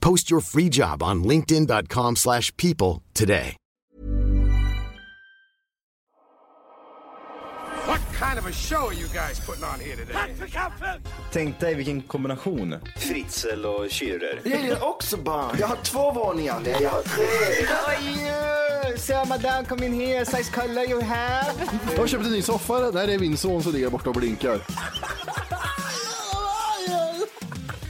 Post your free job on linkedin.com/people slash people today. What kind of a show are you guys putting on here today? Tänk dig vilken kombination. Fritzl och Schürrer. Jag gillar också barn. Jag har två våningar. Nej, jag har tre. So madame, come in here. Size color you have. Jag har köpt en ny soffa. Där är min son som ligger borta och blinkar.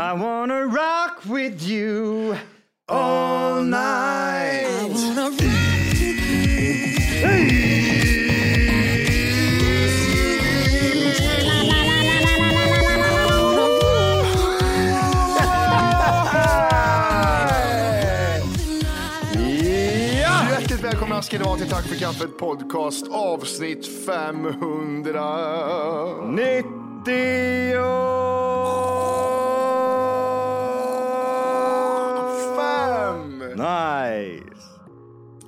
I wanna rock with you all night. Hjärtligt välkomna ska ni vara till Tack för kaffet podcast avsnitt 500. 95! Fem! Nice!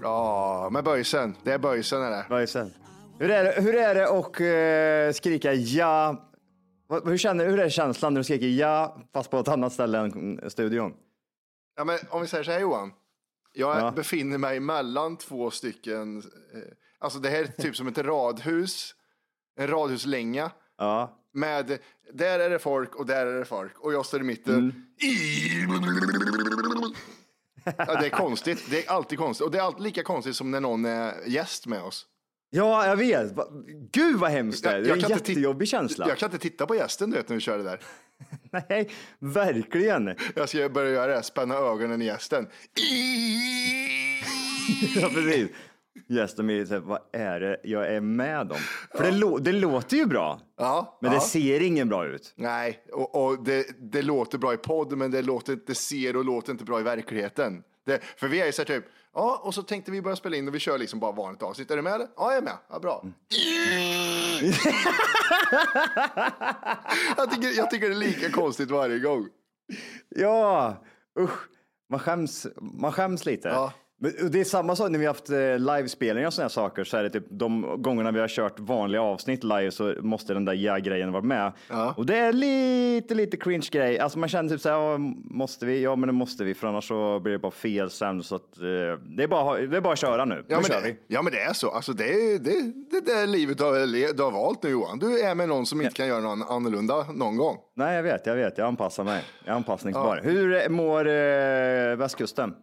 Ja, med böjsen. Det är böjsen är det. Vad är sen? Hur är det, hur är det att eh, skrika ja? Hur, känner, hur är känslan när du skriker ja fast på ett annat ställe än studion? Ja, men om vi säger så här Johan. Jag Ja. befinner mig mellan två stycken. Eh, alltså det här är typ som ett radhus. En radhuslänga. Ja. Med, där är det folk och där är det folk. Och jag står i mitten. Mm. Ja, det är konstigt. Det är alltid konstigt. Och det är alltid lika konstigt som när någon är gäst med oss. Ja, jag vet. Gud vad hemskt det är. Det är en jättejobbig känsla. Jag kan inte titta på gästen du vet när vi kör det där. Nej, verkligen. Jag ska börja göra det, spänna ögonen i gästen. Ja, precis. Gästen blir så här, vad är det jag är med om? För det, lå- det låter ju bra, Ja, men ja. det ser ingen bra ut. Nej, och, och det, det låter bra i podd, men det, låter, det ser och låter inte bra i verkligheten. Det, för vi är ju så här typ, ja, och så tänkte vi börja spela in och vi kör liksom bara vanligt avsnitt. Är du med eller? Ja, jag är med. Ja, bra. jag, tycker, jag tycker det är lika konstigt varje gång. Ja, usch. Man skäms, man skäms lite. Ja. Men det är samma sak när vi har haft eh, livespelningar och sådana saker. Så är det typ de gångerna vi har kört vanliga avsnitt live så måste den där ja-grejen vara med. Ja. Och det är lite, lite cringe grej. Alltså man känner typ så här, ja, måste vi? Ja, men det måste vi, för annars så blir det bara fel sen. Så att, eh, det, är bara, det är bara att köra nu. Ja nu men, det, ja, men det är så. Alltså, det är det, det där livet du har, du har valt nu Johan. Du är med någon som inte kan göra någon annorlunda någon gång. Nej, jag vet, jag vet. Jag anpassar mig. Jag är anpassningsbar. Hur mår eh, västkusten?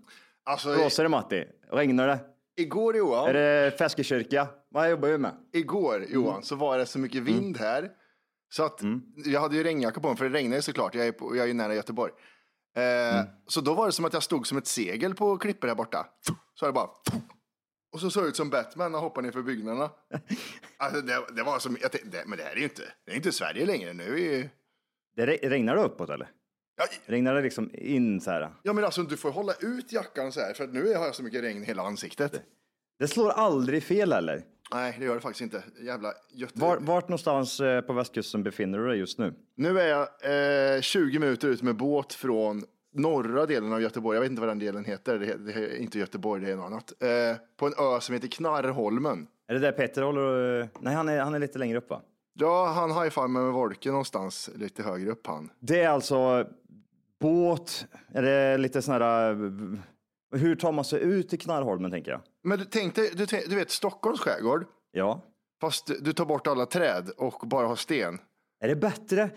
Alltså, Blåser det Matti? Regnar det? igår Johan. Är det Feskekyrka? Vad jobbar du med? igår Johan så var det så mycket vind här. Så att jag hade ju regnjacka på mig för det regnar ju såklart. Jag är, på, jag är nära Göteborg. Eh, Så då var det som att jag stod som ett segel på klippor här borta. Så var det bara. Och så såg jag ut som Batman och hoppade ner för byggnaderna. Alltså det, det var som, jag tänkte, det, men det här är ju inte, det är inte Sverige längre. Nu är ju, Det re- regnar det uppåt eller? Ja, Regnar det liksom in så här? ja men alltså du får hålla ut jackan så här för att nu har jag så mycket regn i hela ansiktet. Det slår aldrig fel eller? Nej, det gör det faktiskt inte. Jävla Göte... Var, vart någonstans eh, på västkusten befinner du dig just nu? Nu är jag eh, 20 minuter ut med båt från norra delen av Göteborg. Jag vet inte vad den delen heter. Det, det är inte Göteborg, det är något annat. Eh, på en ö som heter Knarrholmen. Är det där Petter håller och... Nej, han är, han är lite längre upp va? Ja, han high-five med Wolke någonstans lite högre upp han. Det är alltså båt, är det lite sån här... eh, Hur tar man sig ut till Knarrholmen tänker jag? Men du tänkte, du, du vet Stockholms skärgård, Ja. fast du, tar bort alla träd och bara har sten. Är det bättre?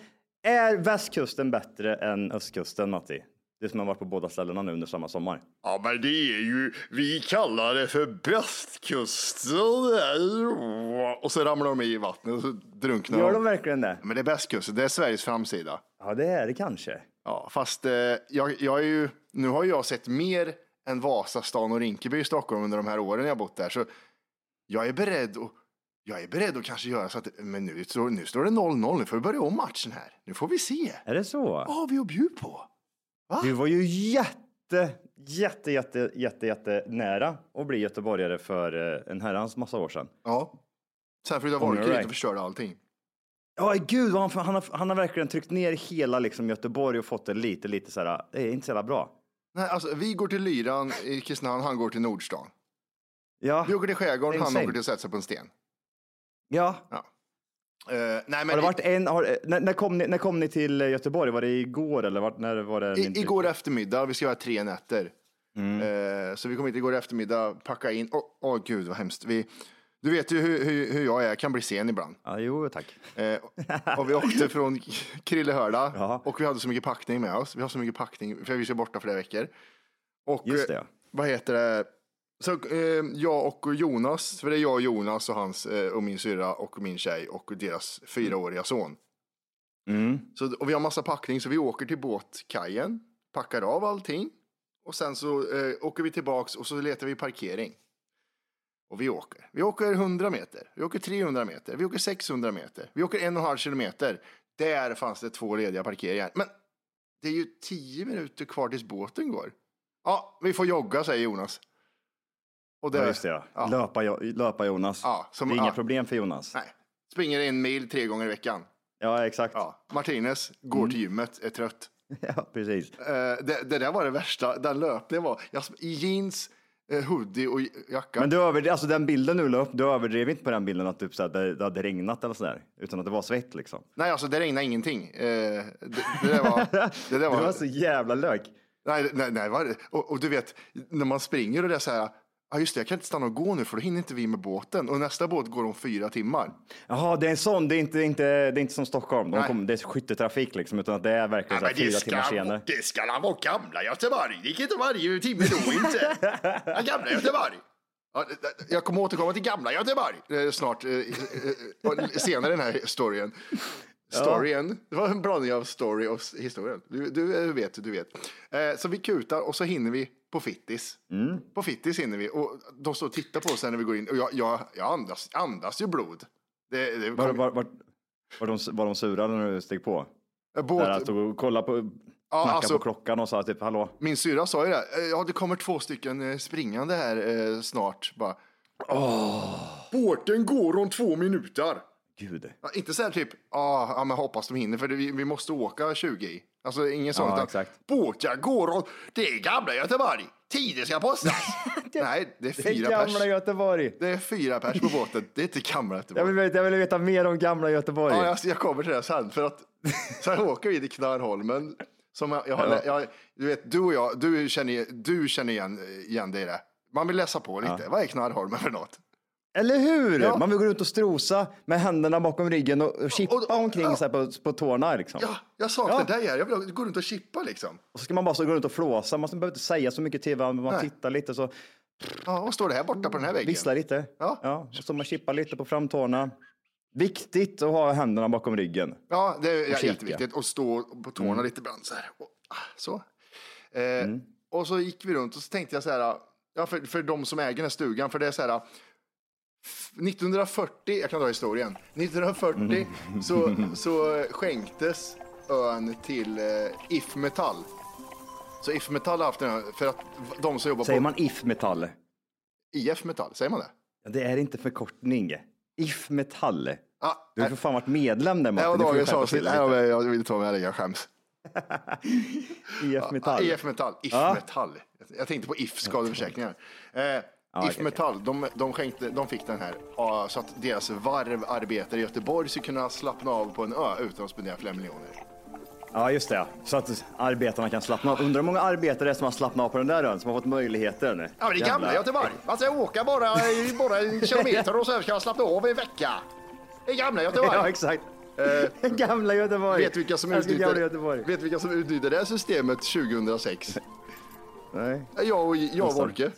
Är västkusten bättre än östkusten Matti? Du som har varit på båda ställena nu under samma sommar. Ja, men det är ju, vi kallar det för bästkusten. Och så ramlar de i vattnet och så drunknar Gör de. de verkligen det? Men det är bästkusten, det är Sveriges framsida. Ja, det är det kanske. Ja, fast eh, jag, jag är ju, nu har jag sett mer än Vasastan och Rinkeby i Stockholm under de här åren jag bott där. Så jag är beredd att jag är beredd att kanske göra så att, men nu, står- nu står det 0-0, nu får vi börja om matchen här. Nu får vi se. Är det så? Vad har vi att bjuda på? Du var ju jätte, jätte, jätte, jätte, jätte nära att bli göteborgare för eh, en herrans massa år sedan. Ja. Sen flyttade du dit och förstörde allting. Ja, gud, vad han, han, har, han har verkligen tryckt ner hela liksom, Göteborg och fått det lite, lite så här, det är inte så jävla bra. Nej, alltså, vi går till Lyran i Kristinehamn, han går till Nordstan. Ja, Vi åker till skärgården, han åker till att sätta sig på en sten. ja. Eh, nej, men Har det varit en, har, när, när, kom ni, när kom ni till Göteborg? Var det igår eller var, när var det? I, igår eftermiddag, vi ska göra tre nätter. Mm. Eh, så vi kom hit igår eftermiddag, packa in. Åh åh, gud vad hemskt. Vi, du vet ju hur, hur, hur jag är, jag kan bli sen ibland. Ja, jo, tack. Eh, och vi åkte från Krillehörda Ja. och vi hade så mycket packning med oss. Vi har så mycket packning, för vi är borta flera veckor. Och Just det, eh, ja. vad heter det? Så eh, jag och Jonas, för det är jag och Jonas och hans eh, och min syrra och min tjej och deras fyraåriga son. Mm. Så, och vi har massa packning så vi åker till båtkajen, packar av allting och sen så eh, åker vi tillbaks och så letar vi parkering. Och vi åker. Vi åker 100 meter, vi åker 300 meter, vi åker 600 meter, vi åker en och en halv kilometer. Där fanns det två lediga parkeringar. Men det är ju 10 minuter kvar tills båten går. Ja, vi får jogga, säger Jonas. Och Ja, just det, ja. ja. Löpa, löpa Jonas. Ja, som- det är inga problem för Jonas. Nej, springer en mil tre gånger i veckan. Ja, exakt. Ja. Martinez går Mm. till gymmet, är trött. Ja, precis. Eh, det, det där var det värsta. Den löpningen var jag, i jeans, hoodie och jacka. Men du överdrev, alltså den bilden du la upp, du överdrev inte på den bilden att typ så här, det, det hade regnat eller sådär, utan att det var svett liksom. Nej, alltså det regnade ingenting. Eh, det, det där var... Det där var, var så jävla lök. nej, nej, nej, och, och du vet, när man springer och det är så här, ja just det, jag kan inte stanna och gå nu för då hinner inte vi med båten. Och nästa båt går om fyra timmar. Jaha, det är en sån, det är inte, inte, det är inte som Stockholm, De kom, det är skyttetrafik liksom, utan att det är verkligen så här, fyra timmar senare. det ska la vara gamla Göteborg. Det gick inte varje timme då inte. Ja, gamla Göteborg. Ja, jag kommer återkomma till gamla Göteborg eh, snart, eh, eh, senare i den här storyn. Storyn, det var en blandning av story och historien. Du, du vet, du vet. Så vi kutar och så hinner vi på Fittis. Mm. På Fittis hinner vi och de står och tittar på oss när vi går in och jag, jag, jag andas, andas ju blod. Det, det Var, var, var, var, de, var de sura när du steg på? Båt- Där att du kollade på, Ja, alltså- på klockan och sa typ hallå? Min syrra sa ju det. eh, Ja, det kommer två stycken eh, springande här eh, snart. Bara. Båten går om två minuter. Gud. Ja, inte så här typ, ah, ja men hoppas de hinner för vi, vi måste åka 20 i. Alltså ingen sån. Ja, utan, exakt. Båten går om, det är gamla Göteborg. Tiden ska postas. Nej, det är Det är fyra gamla pers. Göteborg. Det är fyra pers på båten. Det är inte gamla Jag Göteborg. vill, veta- jag vill veta mer om gamla Göteborg. Ja, jag, jag kommer till det sen. För att, sen åker vi till Knarrholmen. Som jag, jag, har, Ja. jag, du vet, du och jag, du känner, du känner igen, igen dig i det. Man vill läsa på lite. Vad är Knarrholmen för något? Eller hur? Ja. Man vill gå runt och strosa med händerna bakom ryggen och, och chippa Och- omkring ja. sig på, på tårna. Liksom. Ja, jag saknar Ja. dig här. Jag vill gå runt och chippa liksom. Och så ska man bara så gå runt och flåsa. Man behöver inte säga så mycket till varandra. Man Nej. tittar lite så Ja, vad står det här borta på den här väggen? visslar lite. Ja. och så man chippar lite på framtårna. Viktigt att ha händerna bakom ryggen. Ja, det är kika. jätteviktigt. att stå på tårna Mm. lite ibland så här. Och, ah, så. Eh, Och så gick vi runt och så tänkte jag så här, ja, för, för de som äger den här stugan, för det är så här, 1940, jag kan dra historien, 1940 Mm. så, så skänktes ön till eh, If Metall. Så If Metall har haft den här, för att de som jobbar Säger på man if metall? IF Metall, säger man det? Ja, det är inte förkortning. If metall. Ja, Du har för fan varit medlem där Martin. ju dagens avsnitt, nej, dig jag, jag vill ta med det, jag skäms. IF metall. IF Metall, IF Ja. Metall. Jag tänkte på IF skadeförsäkringar. Eh, Ja, If Metall, de, de, skänkte, de fick den här så att deras varvarbetare i Göteborg skulle kunna slappna av på en ö utan att spendera flera miljoner. Ja, just det. Så att arbetarna kan slappna av. Undrar hur många arbetare som har slappnat av på den där ön, som har fått möjligheten. Ja, men det är gamla Göteborg. Man ska åka bara, bara en kilometer och sen ska man slappna av i en vecka. Det är gamla Göteborg. Ja, exakt. gamla Göteborg. Vet vilka som Älskar gamla utnyttjade, Göteborg. vet vilka som utnyttjade det här systemet 2006? Nej. Jag och, jag och Wolke.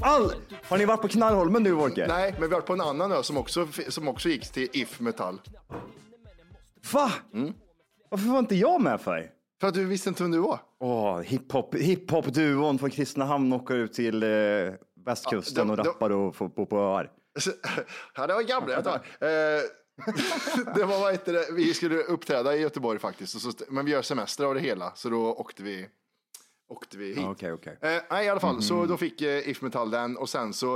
All... Har ni varit på Knallholmen du, Wolke? Nej, men vi har varit på en annan ö som också, som också gick till If Metall. Va? Mm. Varför var inte jag med för? För att du visste inte vem du var. Åh, hiphop, hiphop-duon från Kristinehamn åker ut till eh, västkusten Ja, de- och de- rappar och får bo på öar. Ja, det var gamla Göteborg. Eh, det var vad heter det, vi skulle uppträda i Göteborg faktiskt, och så, men vi gör semester av det hela, så då åkte vi, åkte vi hit. Okej, okej. Eh, nej, i alla fall, så då fick eh, If Metall den och sen så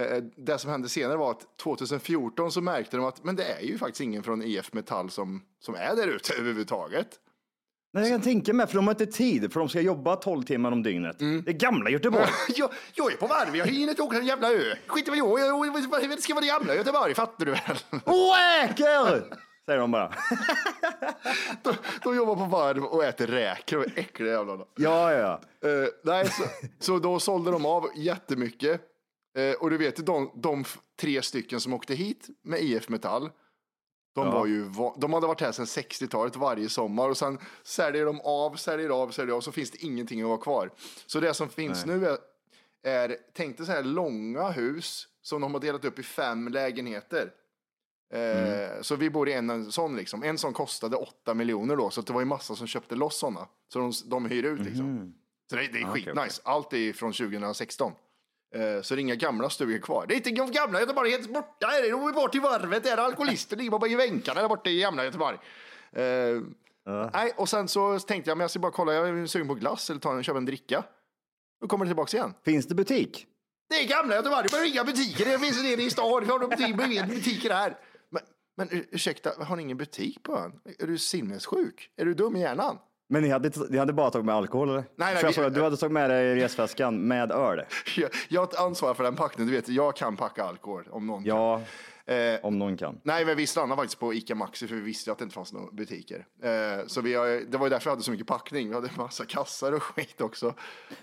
eh, det som hände senare var att 2014 så märkte de att men det är ju faktiskt ingen från IF Metall som, som är där ute överhuvudtaget. Nej, jag kan tänka mig, för de har inte tid, för de ska jobba 12 timmar om dygnet. Det är gamla Göteborg. jag, jag är på varv, jag hinner inte åka till en jävla ö. Skit i vad jag, jag, jag ska vara det gamla Göteborg, fattar du väl? Åker! Säger de bara. de, de jobbar på varv och äter räkor är äckliga jävlarna. Ja, ja. Eh, nej, så, så då sålde de av jättemycket. Eh, och du vet, de, de tre stycken som åkte hit med IF Metall, de, var ju, de hade varit här sedan 60-talet varje sommar och sen säljer de av, säljer av, säljer av, så finns det ingenting att vara kvar. Så det som finns nu är, är tänk dig så här långa hus som de har delat upp i fem lägenheter. Eh, Så vi bor i en, en sån liksom. En sån kostade 8 miljoner då, så det var ju massa som köpte loss såna. Så de, de hyr ut liksom. Så det, det är skitnice. Allt är från 2016. Eh, Så det är inga gamla stugor kvar. Det är inte de gamla Göteborg, helt borta är det. De är bort till varvet där. Alkoholister ligger bara i vänkarna där borta i gamla Göteborg. Eh, Nej, och sen så tänkte jag, men jag ska bara kolla, jag är sugen på glass eller ta en, köpa en dricka. Då kommer det tillbaks igen. Finns det butik? Det är gamla Göteborg, det behöver inga butiker. Det finns nere i stan, vi har butiker här. Men, men ur- ursäkta, har ni ingen butik på ön? Är du sinnessjuk? Är du dum i hjärnan? Men ni hade, ni hade bara tagit med alkohol eller? nej, jag vi- du hade tagit med dig resväskan med öl. Jag, jag har ett ansvar för den packningen, du vet, jag kan packa alkohol om någon kan. Ja, Eh, om någon kan. Nej, men vi stannade faktiskt på Ica Maxi för vi visste att det inte fanns några butiker. Eh, så vi det var ju därför jag hade så mycket packning. Vi hade massa kassar och skit också.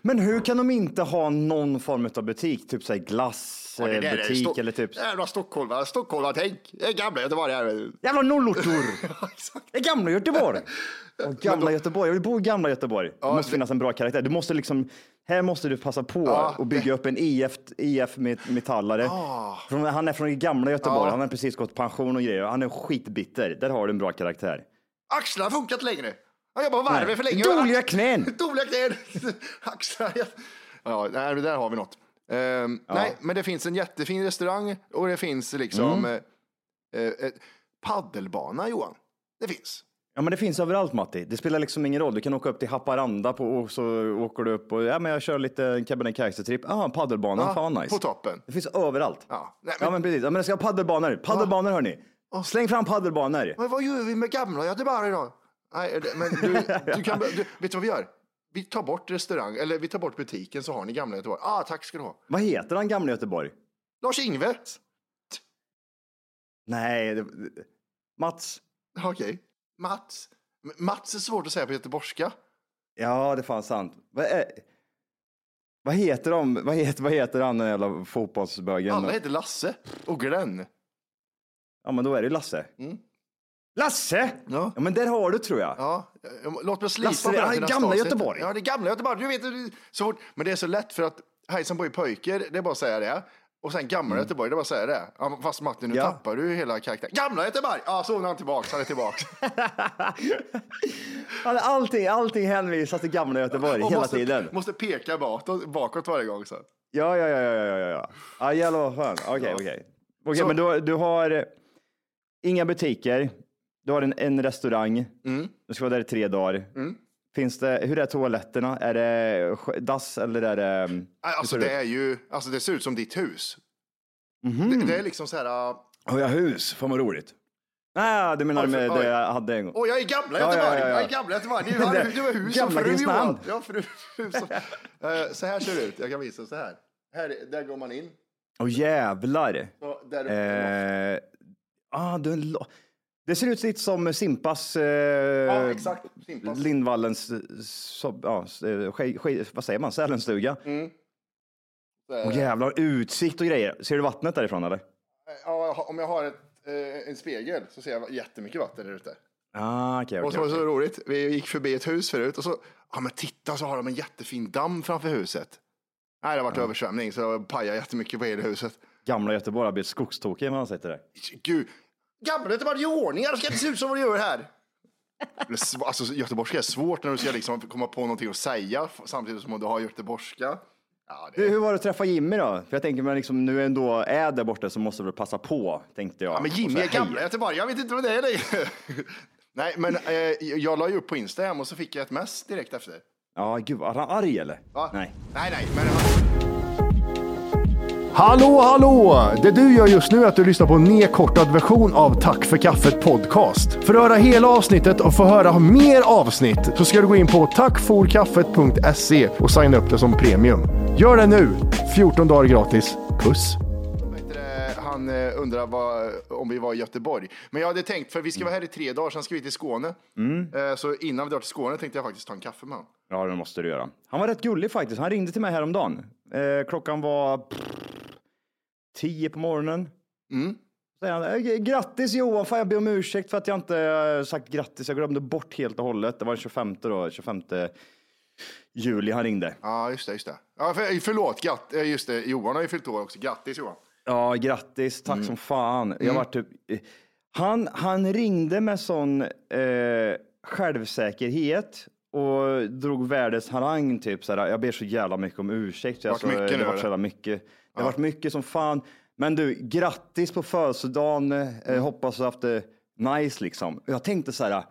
Men hur kan de inte ha någon form av butik? Typ såhär Ja, det där är Sto- eller typ... Jävla stockholmare, stockholmartänk. Det är gamla Göteborg här. Jävla nollortor! Det är gamla Göteborg! Och gamla Göteborg, jag vill bo i gamla Göteborg. Det måste finnas en bra karaktär. Du måste liksom, här måste du passa på Ja, och bygga upp en IF, IF met- metallare. Från, han är från gamla Göteborg, Ja. han har precis gått pension och grejer. Han är skitbitter. Där har du en bra karaktär. Axlarna funkar inte längre. Jag jobbar på varvet för länge. Dåliga knän! Dåliga knän. Axlar. Ja, det där har vi något. Ehm, Nej, men det finns en jättefin restaurang och det finns liksom Mm. eh, eh, paddelbana, Johan. Det finns. Ja men det finns överallt Matti. Det spelar liksom ingen roll. Du kan åka upp till Haparanda på, och så åker du upp och ja men jag kör lite Kebnekaise-tripp. Ja, en paddelbana, Ja, fan vad nice. På toppen. Det finns överallt. Ja, nej, Ja men, men precis. Ja, men det ska vara paddelbanor. Paddelbanor hörni. Släng fram paddelbanor. men vad gör vi med gamla Göteborg då? Nej, men du, du kan, du, vet du vad vi gör? Vi tar bort restaurang, eller vi tar bort butiken så har ni gamla Göteborg. Ah, tack ska du ha. Vad heter han gamla Göteborg? Lars-Ingve. Nej, det, Mats. Okej. Mats. M- Mats är svårt att säga på göteborgska. Ja, det är fan sant. Vad, är, vad heter de? Vad heter, vad heter han den jävla fotbollsbögen? Alla heter Lasse och Glenn. Ja, men då är det Lasse. Mm. Lasse! Ja. Ja, men där har du tror jag. Ja, låt mig slipa Lasse, det är gamla. Göteborg. Ja, det är gamla Göteborg. Du vet, så fort, men det är så lätt för att hejsan på pojker, det är bara att säga det. Och sen gamla Göteborg, det är bara att säga det. Fast Martin, nu Mm. Ja. tappar du hela karaktären. Gamla Göteborg! Ja, så är han tillbaks, han är tillbaks. Allting, allting hänvisas till gamla Göteborg Och hela måste, tiden. Måste peka bakåt, bakåt varje gång. Så. Ja, ja, ja, ja, ja, ja, ja. Jävlar vad skön. Okej, okej. Okej, Så- men du, du har eh, inga butiker. Du har en, en restaurang. Mm. Du ska vara där i tre dagar. Finns det, hur är toaletterna? Är det dass eller är det? mm, Alltså det är ju, alltså det ser ut som ditt hus. Mhm. Det, det är liksom så här, uh, Har jag hus? Fan vad roligt. Nej, du menar Oj, med det jag hade en gång. åh jag är gamla Ja, ja, Göteborg, ja, ja. jag är gamla Göteborg. Du har, du hus och Gamla fru. Johan. Ja, fru, hus och, Eh, så här ser det ut, jag kan visa så här. Här, där går man in. Åh jävlar. Så där uppe. Eh, ah, det, är en det ser ut lite som Simpas, eh, Ja, exakt. Simpas. Lindvallens, eh, så, ja, s- eh, ske, ske, vad säger man, sälenstuga. Mm. Det. jävlar, utsikt och grejer. Ser du vattnet därifrån eller? Ja, om jag har ett, eh, en spegel så ser jag jättemycket vatten där ute. Ah, okej, Och okej, så var det så roligt. Vi gick förbi ett hus förut och så, ja men titta så har de en jättefin damm framför huset. Nej, det har varit översvämning så det pajade jättemycket på hela huset. Gamla Göteborg har blivit skogstokig när man sett det. Gamla Göteborg gör ordningar, det ska inte se ut som vad du gör här. Det Alltså göteborgska är svårt när du ska liksom komma på någonting att säga samtidigt som du har göteborgska. Ja, det Du, hur var det att träffa Jimmy då? För jag tänker, men liksom, nu ändå är där borta så måste du passa på, tänkte jag. Ja, men Jimmy är gamla. Göteborg, jag vet inte vad det är längre. Nej, men eh, jag la ju upp på Instagram och så fick jag ett mess direkt efter. Ja, gud, var han arg eller? Va? Nej. Nej, nej, men... Hallå, hallå! Det du gör just nu är att du lyssnar på en nedkortad version av Tack för kaffet podcast. För att höra hela avsnittet och få höra mer avsnitt så ska du gå in på tackforkaffet.se och signa upp det som premium. Gör det nu! 14 dagar gratis. Puss! Han eh, undrar vad, om vi var i Göteborg. Men jag hade tänkt, för vi ska vara här i tre dagar, sen ska vi till Skåne. Eh, Så innan vi drar till Skåne tänkte jag faktiskt ta en kaffe med honom. Ja, det måste du göra. Han var rätt gullig faktiskt. Han ringde till mig häromdagen. Eh, klockan var tio på morgonen. Mm. Säger han, "Eh, grattis Johan, fan jag ber om ursäkt för att jag inte eh, sagt grattis. Jag glömde bort helt och hållet. Det var den 25 då, 25 juli han ringde. Ja, just det, just det. Ja, för, förlåt, gatt, eh, just det, Johan har ju fyllt år också. Grattis Johan. Ja, grattis. Tack som fan. Jag var typ, eh, han, han ringde med sån eh, självsäkerhet och drog världens harang typ så här. Jag ber så jävla mycket om ursäkt. Vart Alltså, mycket det nu, var så jävla mycket. Det har varit mycket som fan. Men du, grattis på födelsedagen. Eh, hoppas du haft det nice liksom. Jag tänkte så här.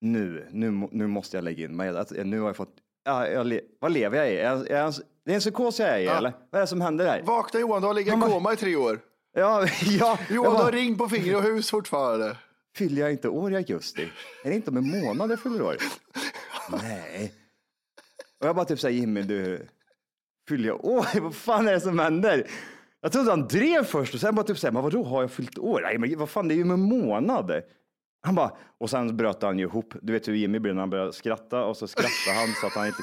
Nu, nu, må- nu måste jag lägga in mig. Att, eh, nu har jag fått. Ja, jag le, vad lever jag i? Är, jag- är, jag- det är en psykos jag är i eller? Vad är det som händer där? Vakna Johan, du har legat i koma i tre år. Ja, ja. jag Johan, du bara- har ring på finger och hus fortfarande. Fyller jag inte år i augusti? Är det inte om en månad jag fyller år? Nej. Och jag bara typ säger Jimmy, du, fyller jag år? Vad fan är det som händer? Jag trodde han drev först och sen bara typ såhär, men vadå har jag fyllt år? Nej, men vad fan, det är ju om en månad. Han bara, och sen bröt han ju ihop. Du vet hur Jimmy blir när han börjar skratta och så skrattar han så att han inte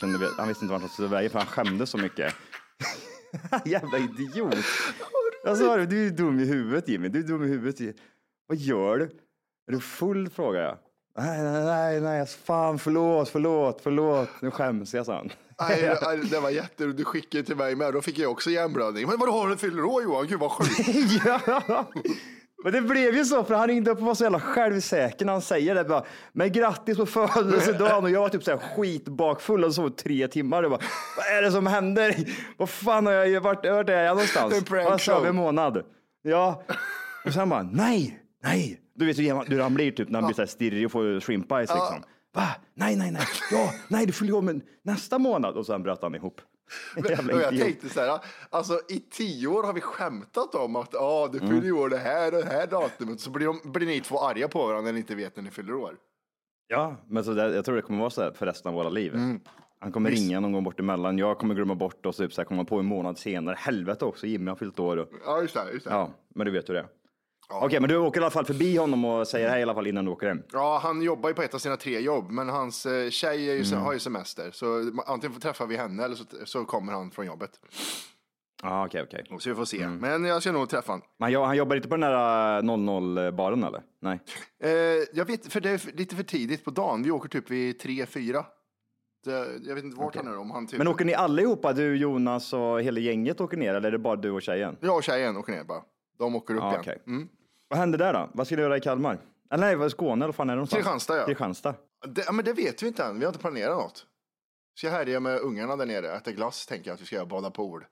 Kunde Han visste inte vart han skulle ta vägen för han skämdes så mycket. Jävla idiot. Jag det, du är dum i huvudet Jimmy. Du är dum i huvudet. Vad gör du? Är du full? frågar jag. Nej, nej, nej, nej, fan förlåt, förlåt, förlåt. Nu skäms jag, sa han. Nej, nej, det var jätteroligt. Du skickade till mig med. Då fick jag också hjärnblödning. Men vadå, har du fyller år Johan? Gud vad sjukt. ja. Men det blev ju så, för han ringde upp och var så jävla självsäker när han säger det. Bara, men grattis på födelsedagen. Och jag var typ så här skitbakfull och sov tre timmar. Och bara, vad är det som händer? Vad fan har jag vart, vart är jag någonstans? Jag sov en månad. Ja. Och sen bara, nej, nej. Du vet hur han blir typ när han blir så här stirrig och får shrimp eyes liksom. Va? Nej, nej, nej. Ja, nej, du fyller år nästa månad. Och sen bröt han ihop. Och jag tänkte så här, alltså i tio år har vi skämtat om att ah, du fyller ju år det här och det här datumet. Så blir, de, blir ni två arga på varandra när ni inte vet när ni fyller år. Ja, men så där, jag tror det kommer vara så här för resten av våra liv. Mm. Han kommer Visst. ringa någon gång bort emellan. Jag kommer glömma bort och så, typ, så här, komma på en månad senare. Helvete också, Jimmy har fyllt år. Och, Ja, just det. Just det. ja, men du vet hur det är. Okej, men du åker i alla fall förbi honom och säger hej i alla fall innan du åker hem. Ja, han jobbar ju på ett av sina tre jobb, men hans eh, tjej är ju, Mm. har ju semester. Så antingen träffar vi henne eller så, så kommer han från jobbet. Ja, okej, okej. Så vi får se. Mm. Men jag ska nog träffa honom. Men han, han jobbar inte på den där 00-baren eller? Nej. Eh, jag vet, för det är lite för tidigt på dagen. Vi åker typ vid tre, fyra. Jag vet inte vart han är om han typ... Men åker ni allihopa, du, Jonas och hela gänget åker ner eller är det bara du och tjejen? Jag och tjejen åker ner bara. De åker upp Ja, igen. okej. Mm. Vad hände där då? Vad ska du göra i Kalmar? Eller nej, vad är Skåne eller vad fan är det någonstans? Kristianstad, ja. Kristianstad. Det, ja, men det vet vi inte än. Vi har inte planerat något. Ska jag härja med ungarna där nere, äta glass tänker jag att vi ska göra, bada pool.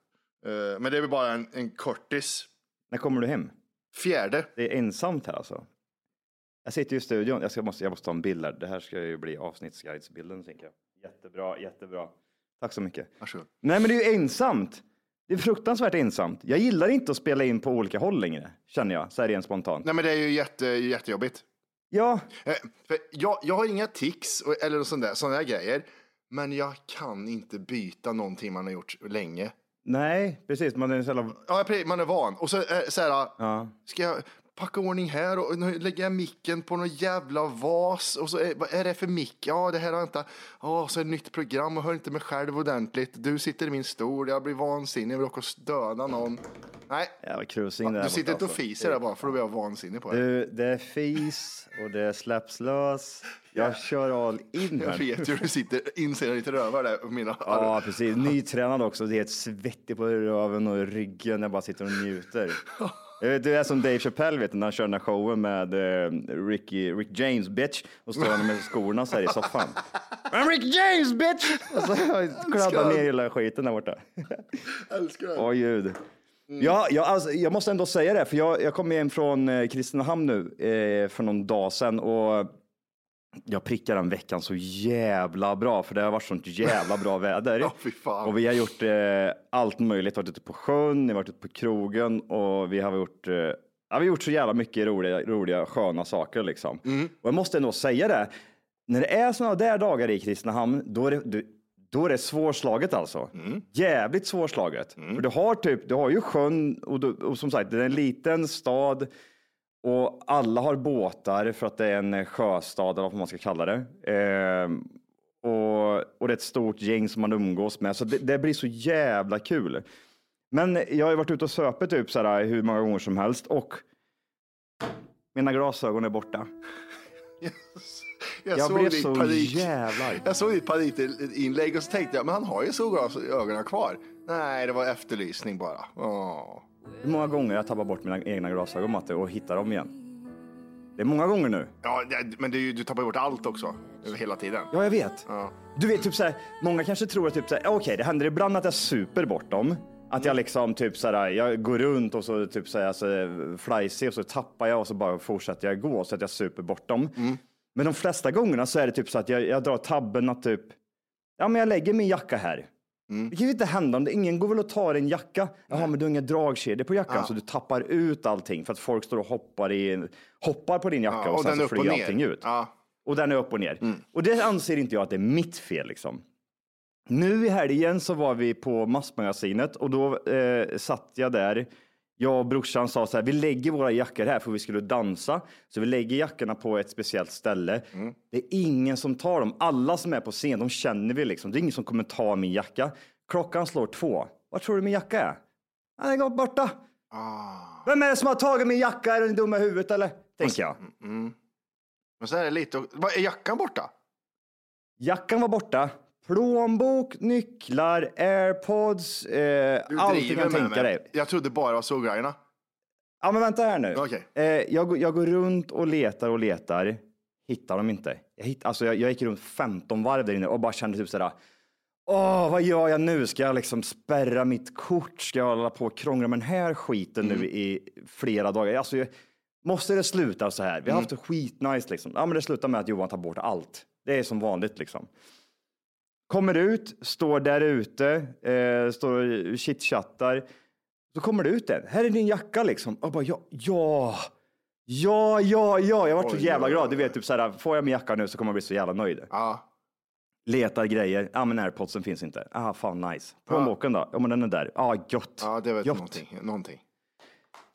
Eh, men det är väl bara en, en kortis. När kommer du hem? Fjärde. Det är ensamt här alltså. Jag sitter ju i studion. Jag, ska, måste, jag måste ta en bild här. Det här ska ju bli avsnittsguidesbilden, tänker jag. Jättebra, jättebra. Tack så mycket. Varsågod. Nej, men det är ju ensamt. Det är fruktansvärt ensamt. Jag gillar inte att spela in på olika håll längre, känner jag, så här rent spontant. Nej men det är ju jätte, jättejobbigt. Ja. Eh, för jag, jag har inga tics och, eller sådana där, såna där grejer. Men jag kan inte byta någonting man har gjort länge. Nej, precis. Man är så jävla... Ja, precis, man är van. Och så, eh, så här, ska jag packa ordning här och nu lägger jag micken på någon jävla vas. Och så är, vad är det för mick? Ja, det här har jag inte. Ja, så är det nytt program och hör inte mig själv ordentligt. Du sitter i min stol, jag blir vansinnig, jag vill åka och döda någon. Nej, Jävla cruising där du sitter inte och alltså. fiser där bara för då blir jag vansinnig på det. Du, det är fis och det släpps lös. Jag kör all in Jag här. vet hur du sitter, inser lite rövar där. Mina Ja, precis. Nytränad också. Det är helt svettig på röven och ryggen. Jag bara sitter och njuter. Det är som Dave Chappelle vet när han kör den här showen med eh, Ricky, Rick James bitch och står han med skorna så här i soffan. I'm Rick James bitch! Och så kladdar ner hela skiten där borta. älskar. Åh ljud. Ja, jag, alltså, jag måste ändå säga det, för jag, jag kom hem från eh, Kristinehamn nu eh, för någon dag sedan och jag prickar den veckan så jävla bra, för det har varit sånt jävla bra väder. Fan. Och vi har gjort eh, allt möjligt, varit ute på sjön, vi har varit ute på krogen och vi har gjort, eh, ja, vi har gjort så jävla mycket roliga, roliga sköna saker liksom. Mm. Och jag måste ändå säga det, när det är sådana där dagar i Kristinehamn, då är det, då är det svårslaget alltså. Mm. Jävligt svårslaget. För du har typ, du har ju sjön och, du, och som sagt, det är en liten stad och alla har båtar för att det är en sjöstad eller vad man ska kalla det. Ehm, och, och det är ett stort gäng som man umgås med, så det, det blir så jävla kul. Men jag har ju varit ute och söpit typ så här hur många gånger som helst och mina glasögon är borta. Jag, Jag såg blev så panik. jävla arg. Jag såg ditt panikinlägg och så tänkte jag, men han har ju solglasögonen kvar. Nej, det var efterlysning bara. Åh. Hur många gånger jag tappar bort mina egna glasögon Matte och hittar dem igen? Det är många gånger nu. Ja, det- men det är ju, du tappar bort allt också. Hela tiden. Ja, jag vet. Ja. Du vet, typ så här, många kanske tror att typ så här, okej, det händer ibland att jag super bort dem. Att jag liksom typ så här, jag går runt och så typ så här, så flajsig och så tappar jag och så bara fortsätter jag gå så att jag super bort dem. Men de flesta gångerna så är det typ så att jag, jag drar tabben att typ, ja men jag lägger min jacka här. Det kan ju inte hända om det, ingen går väl och tar en jacka. Jaha, men du har inga dragkedjor på jackan Ja. så du tappar ut allting för att folk står och hoppar, i, hoppar på din jacka Ja, och, och sen så flyger allting ut. Ja. Och den är upp och ner. Och det anser inte jag att det är mitt fel liksom. Nu i helgen så var vi på Massmagasinet och då eh, satt jag där. Jag och brorsan sa så här, vi lägger våra jackor här för vi skulle dansa. Så vi lägger jackorna på ett speciellt ställe. Det är ingen som tar dem. Alla som är på scen, de känner vi liksom. Det är ingen som kommer ta min jacka. Klockan slår två. Vad tror du min jacka är? Den är borta. Vem är det som har tagit min jacka? Är den dum i huvudet eller? Tänker jag. Mm. Men så är det lite, är jackan borta? Jackan var borta. Plånbok, nycklar, airpods, eh, Du allt du kan tänka mig. dig. Jag trodde bara det var solgrejerna. Ja, men vänta här nu. Okej. Eh, jag, går- jag går runt och letar och letar. Hittar dem inte. Jag, hitt, alltså jag, jag gick runt 15 varv där inne och bara kände typ sådär. Åh, vad gör jag nu? Ska jag liksom spärra mitt kort? Ska jag hålla på och krångla med den här skiten nu i flera dagar? Alltså, jag, måste det sluta så här? Vi har haft det skitnice liksom. Ja, men det slutar med att Johan tar bort allt. Det är som vanligt liksom. Kommer ut, står där ute, eh, står och chitchattar. Så kommer det ut en. Här är din jacka liksom. Jag bara, ja, ja, ja, ja, ja. Jag varit så jävla glad. Du vet, typ så här, får jag min jacka nu så kommer jag bli så jävla nöjd. Ja. Letar grejer. Ja, men airpodsen finns inte. Ah, fan nice. Plånboken då? Ja, men den är där. Ja, ah, gött. Ja, det gött. någonting. någonting.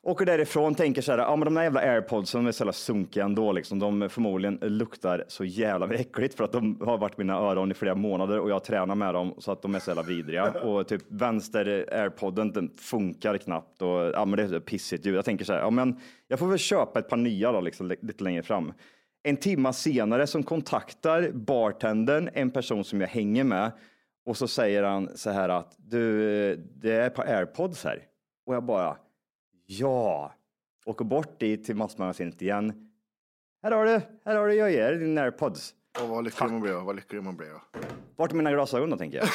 Åker därifrån, tänker så här, ja men de där jävla airpodsen är så jävla sunkiga ändå liksom. De förmodligen luktar så jävla äckligt för att de har varit mina öron i flera månader och jag tränar med dem så att de är så jävla vidriga. Och typ vänster airpodden, den funkar knappt och ja men det är så pissigt ljud. Jag tänker så här, ja men jag får väl köpa ett par nya då liksom lite längre fram. En timma senare som kontaktar bartendern, en person som jag hänger med och så säger han så här att du, det är ett par airpods här. Och jag bara, ja. Åker bort dit till massmagasinet igen. Här har du, här har du, jag ger din airpods. Och vad lycklig man blir, vad lycklig man blir. Ja. Vart är mina glasögon då tänker jag?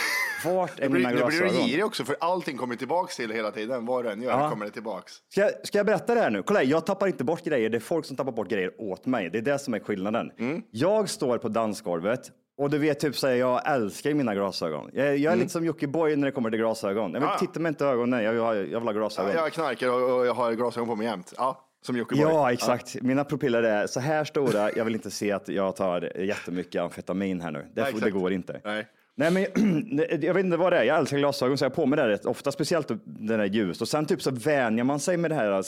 Vart är Det blir, mina det blir glasögon? du girig också för allting kommer tillbaks till hela tiden. Vad du än gör Ja. kommer det tillbaks. Ska jag, ska jag berätta det här nu? Kolla, här, jag tappar inte bort grejer. Det är folk som tappar bort grejer åt mig. Det är det som är skillnaden. Mm. Jag står på dansgolvet och du vet, typ säger jag älskar mina glasögon. Jag, jag är lite som Jockiboi när det kommer till glasögon. Jag vill Mm. Ja. titta mig inte i ögonen. Jag vill ha, jag vill ha glasögon. Jag knarkar och, och jag har glasögon på mig jämt. Ja, som Jockiboi. Ja, exakt. Mina pupiller är så här stora. Jag vill inte se att jag tar jättemycket amfetamin här nu. Det, Ja, det går inte. Nej. Nej, men jag vet inte vad det är. Jag älskar glasögon så jag har på mig det rätt ofta, speciellt den där ljus. Och sen typ så vänjer man sig med det här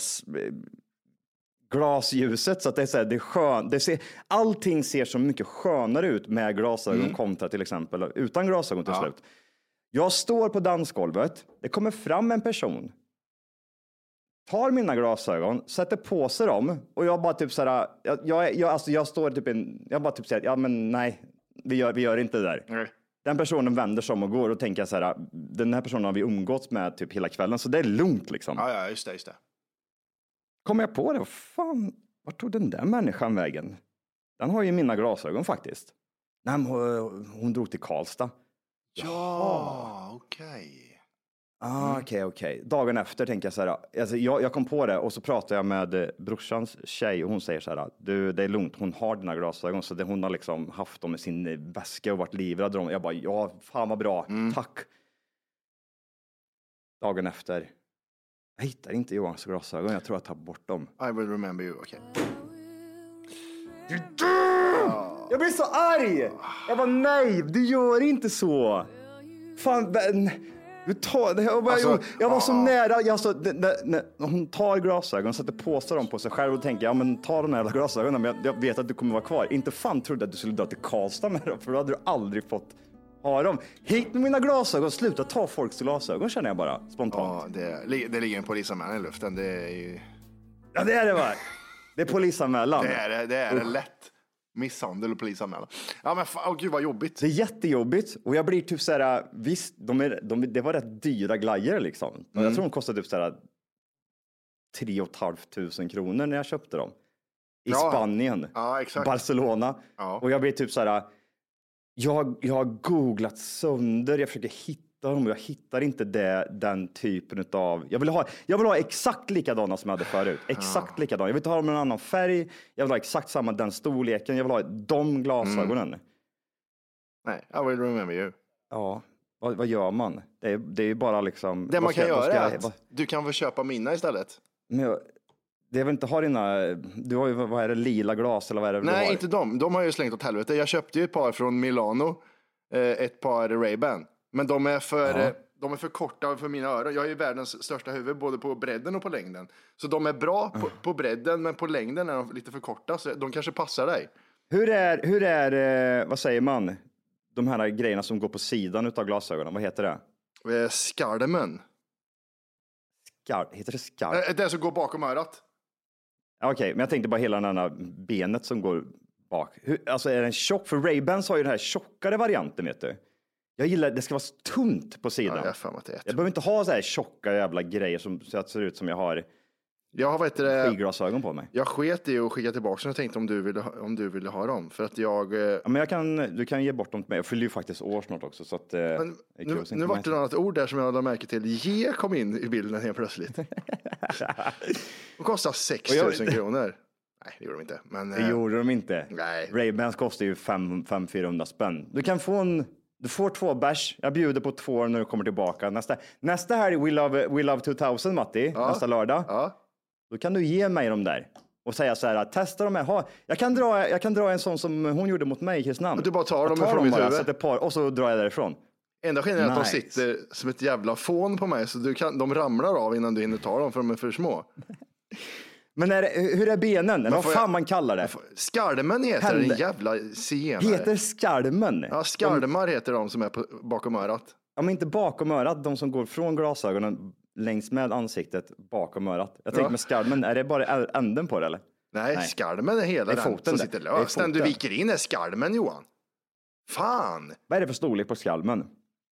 glasljuset så att det är så här, det är skön, det ser, allting ser så mycket skönare ut med glasögon Mm. kontra till exempel utan glasögon till slut. Jag står på dansgolvet, det kommer fram en person, tar mina glasögon, sätter på sig dem och jag bara typ så här, jag, jag, jag, alltså jag står typ en, jag bara typ säger, ja men nej, vi gör, vi gör inte det där. Nej. Den personen vänder sig om och går och tänker så här, den här personen har vi umgåtts med typ hela kvällen så det är lugnt liksom. Ja, ja, just det, just det. Kommer jag på det, vad fan, vart tog den där människan vägen? Den har ju mina glasögon faktiskt. Nej, men hon, hon drog till Karlstad. Ja, okej. Ah, Okej, okej. Dagen efter tänker jag så här, alltså jag, jag kom på det och så pratade jag med eh, brorsans tjej och hon säger så här, du det är lugnt, hon har dina glasögon så det, hon har liksom haft dem i sin eh, väska och varit livrädd. om- Jag bara, ja, fan vad bra, tack. Dagen efter, jag hittar inte Johans glasögon, jag tror jag tar bort dem. I will remember you, okej. Jag blir så arg! Jag bara, nej, du gör inte så. Fan, men, du tar, jag, bara, Alltså, jag var så ah. nära. Jag så, det, det, när hon tar glasögon, sätter på sig dem på sig själv och tänker, ja men ta de här glasögonen, men jag, jag vet att du kommer vara kvar. Inte fan trodde att du skulle dra till Karlstad med dem, för då hade du aldrig fått ha dem. Hit med mina glasögon, sluta ta folks glasögon känner jag bara spontant. Ja, det, det ligger en polisanmälan i luften. Det är ju... Ja, det är det va? Det är polisanmälan. Det är det, det är det lätt. Misshandel och polisanmälan. Ja, men fan, åh, gud vad jobbigt. Det är jättejobbigt och jag blir typ så här, visst, de är, de, det var rätt dyra glajjor liksom. Mm. Jag tror de kostade typ så här 3 500 kronor när jag köpte dem. I Ja. Spanien, Ja, exakt. Barcelona. Ja. Och jag blir typ så här, jag, jag har googlat sönder, jag försöker hitta dem och jag hittar inte det, den typen av, jag vill, ha, jag vill ha exakt likadana som jag hade förut. Exakt likadana. Jag vill inte ha dem med en annan färg, jag vill ha exakt samma den storleken, jag vill ha de glasögonen. Mm. Nej, I will remember you. Ja, vad, vad gör man? Det är, det är ju bara liksom. Det man ska- kan göra ska är att vad- du kan väl köpa mina istället. Men jag, det är väl inte ha dina, du har ju, vad är det, lila glas eller vad är det du Nej, har? inte dem. De har ju slängt åt helvete. Jag köpte ju ett par från Milano, eh, ett par Ray-Ban. Men de är, för, Ja. de är för korta för mina öron. Jag är ju världens största huvud både på bredden och på längden. Så de är bra på, på bredden, men på längden är de lite för korta. Så de kanske passar dig. Hur är, hur är, eh, vad säger man, de här grejerna som går på sidan utav glasögonen, vad heter det? Eh, Skardemen. Skar, heter det? Eh, Det som går bakom örat. Okej, men jag tänkte bara hela den här benet som går bak. Hur, alltså är den tjock? För Ray-Bans har ju den här tjockare varianten, vet du. Jag gillar, det ska vara tunt på sidan. Ja, jag. Jag behöver inte ha så här tjocka jävla grejer som så att ser ut som jag har Jag har, det, skidglasögon på mig. jag sket i att skicka tillbaka dem och tänkte om du ville ha, om du ville ha dem. För att jag... eh, Ja, men jag kan, du kan ge bort dem till mig. Jag fyller ju faktiskt år snart också. Så att, eh, Men det nu, nu vart det något annat ord där som jag lade märke till. Ge kom in i bilden helt plötsligt. De kostar 6 Och 000 jag- kronor. Nej, det gjorde de inte. Men, Det eh, gjorde de inte. Nej. Ray-Bans kostar ju 500-400 spänn. Du kan få en, du får två bärs. Jag bjuder på två när du kommer tillbaka. Nästa, nästa helg, We Love, We Love 2000 Matti, nästa lördag. Ja. Då kan du ge mig dem där. Och säga så här, testa de här. Ha, jag, kan dra, jag kan dra en sån som hon gjorde mot mig i Kristinehamn. Du bara tar Jag dem ifrån dem mitt huvud? sätter par, och så drar jag därifrån. Enda skillnaden är att de sitter som ett jävla fån på mig så du kan, de ramlar av innan du hinner ta dem för de är för små. Men är hur är benen? Eller vad får fan jag- man kallar det? Skalmen heter Händer. den jävla senare. Heter skalmen? Ja, skalmar heter de som är på, bakom örat. Ja, men inte bakom örat, de som går från glasögonen längs med ansiktet bakom örat. Jag tänker Ja. med skalmen, är det bara änden på det eller? Nej, skalmen är hela är den som sitter löst. Den du viker in är skalmen Johan. Fan! Vad är det för storlek på skalmen?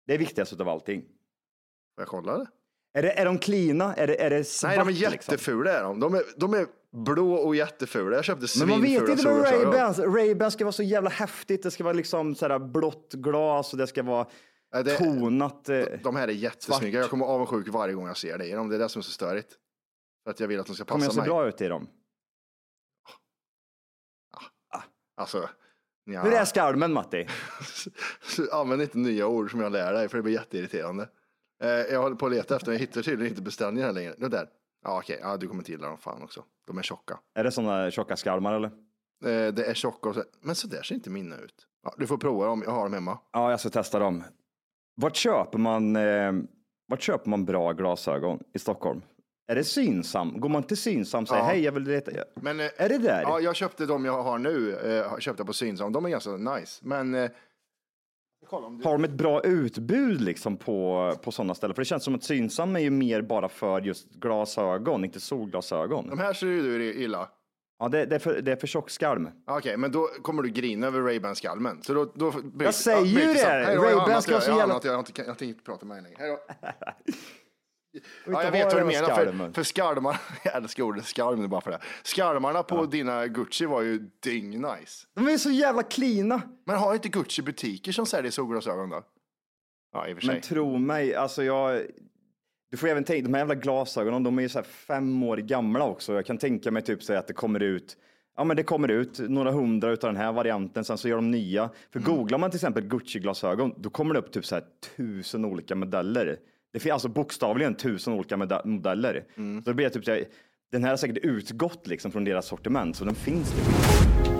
Det är viktigast av allting. Får jag kolla det? Är, det, är de cleana? Är det, är det svart? Nej, de är liksom? jättefula är de. De är, de är blå och jättefula. Jag köpte Men man vet svinfula inte med. Ray-Bans. Ray-Ban ska vara så jävla häftigt. Det ska vara liksom så blått glas och det ska vara Nej, det- tonat. eh, De här är jättesnygga. svart. Jag kommer avundsjuk varje gång jag ser det i dem. Det är det som är så störigt. För att jag vill att de ska Kommer jag passa se mig. bra ut i dem? Alltså, ja. Hur är skalmen Matti? Använd inte nya ord som jag lär dig, för det blir jätteirriterande. Eh, jag håller på att leta efter, jag hittar tydligen inte beställningar här längre. Det där. Ja, okej, ja, du kommer inte gilla dem fan också. De är tjocka. Är det sådana tjocka skalmar eller? Eh, det är tjocka och så, men så där ser inte mina ut. Ja, du får prova dem, jag har dem hemma. Ja, jag ska testa dem. Vart köper man, eh, vart köper man bra glasögon i Stockholm? Är det Synsam? Går man till Synsam och säger Ja. hej, jag vill leta? Men, eh, Är det där? Ja, jag köpte de jag har nu, eh, köpte på Synsam. De är ganska nice, men eh, Har de ett bra utbud liksom på, på sådana ställen? För det känns som att Synsam är ju mer bara för just glasögon, inte solglasögon. de här ser ju du illa. Ja, det, det, är för, det är för tjock skalm. Okej, men då kommer du grina över Ray-Ban-skalmen. Så då, då bryter- Jag säger ju bryter det! sam- Hej då, jag har Ray-Ban annat ska att så göra, jag har jävla- annat att göra, Jag har inte- jag prata med dig längre. Hej då. Ja, jag vet vad du menar. För, för skalmar, jag älskar ordet skalm bara för det. Skalmarna på dina Gucci var ju dyng nice. De är så jävla cleana. Men har inte Gucci butiker som säljer solglasögon då? Ja, i och för sig. Men tro mig, alltså jag... Du får även tänka, de här jävla glasögonen, de är ju så fem år gamla också. Jag kan tänka mig typ så att det kommer ut, ja men det kommer ut några hundra utav den här varianten, sen så gör de nya. För Mm. googlar man till exempel Gucci-glasögon, då kommer det upp typ så här tusen olika modeller. Det finns alltså bokstavligen tusen olika modeller. Mm. Så då blir det typ så här, den här har säkert utgått liksom från deras sortiment, så den finns liksom.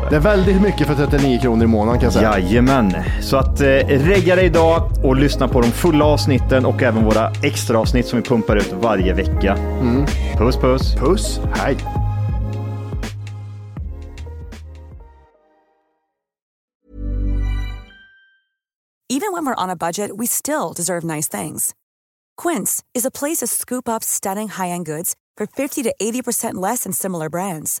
det. Det är väldigt mycket för 39 kronor i månaden kan jag säga. Jajamän, så att eh, regga dig idag och lyssna på de fulla avsnitten och även våra extra avsnitt som vi pumpar ut varje vecka. Mm. Puss puss! Puss, hej! Even when we're on a budget, we still deserve nice things. Quince is a place to scoop up stunning high-end goods for 50 to 80% less than similar brands.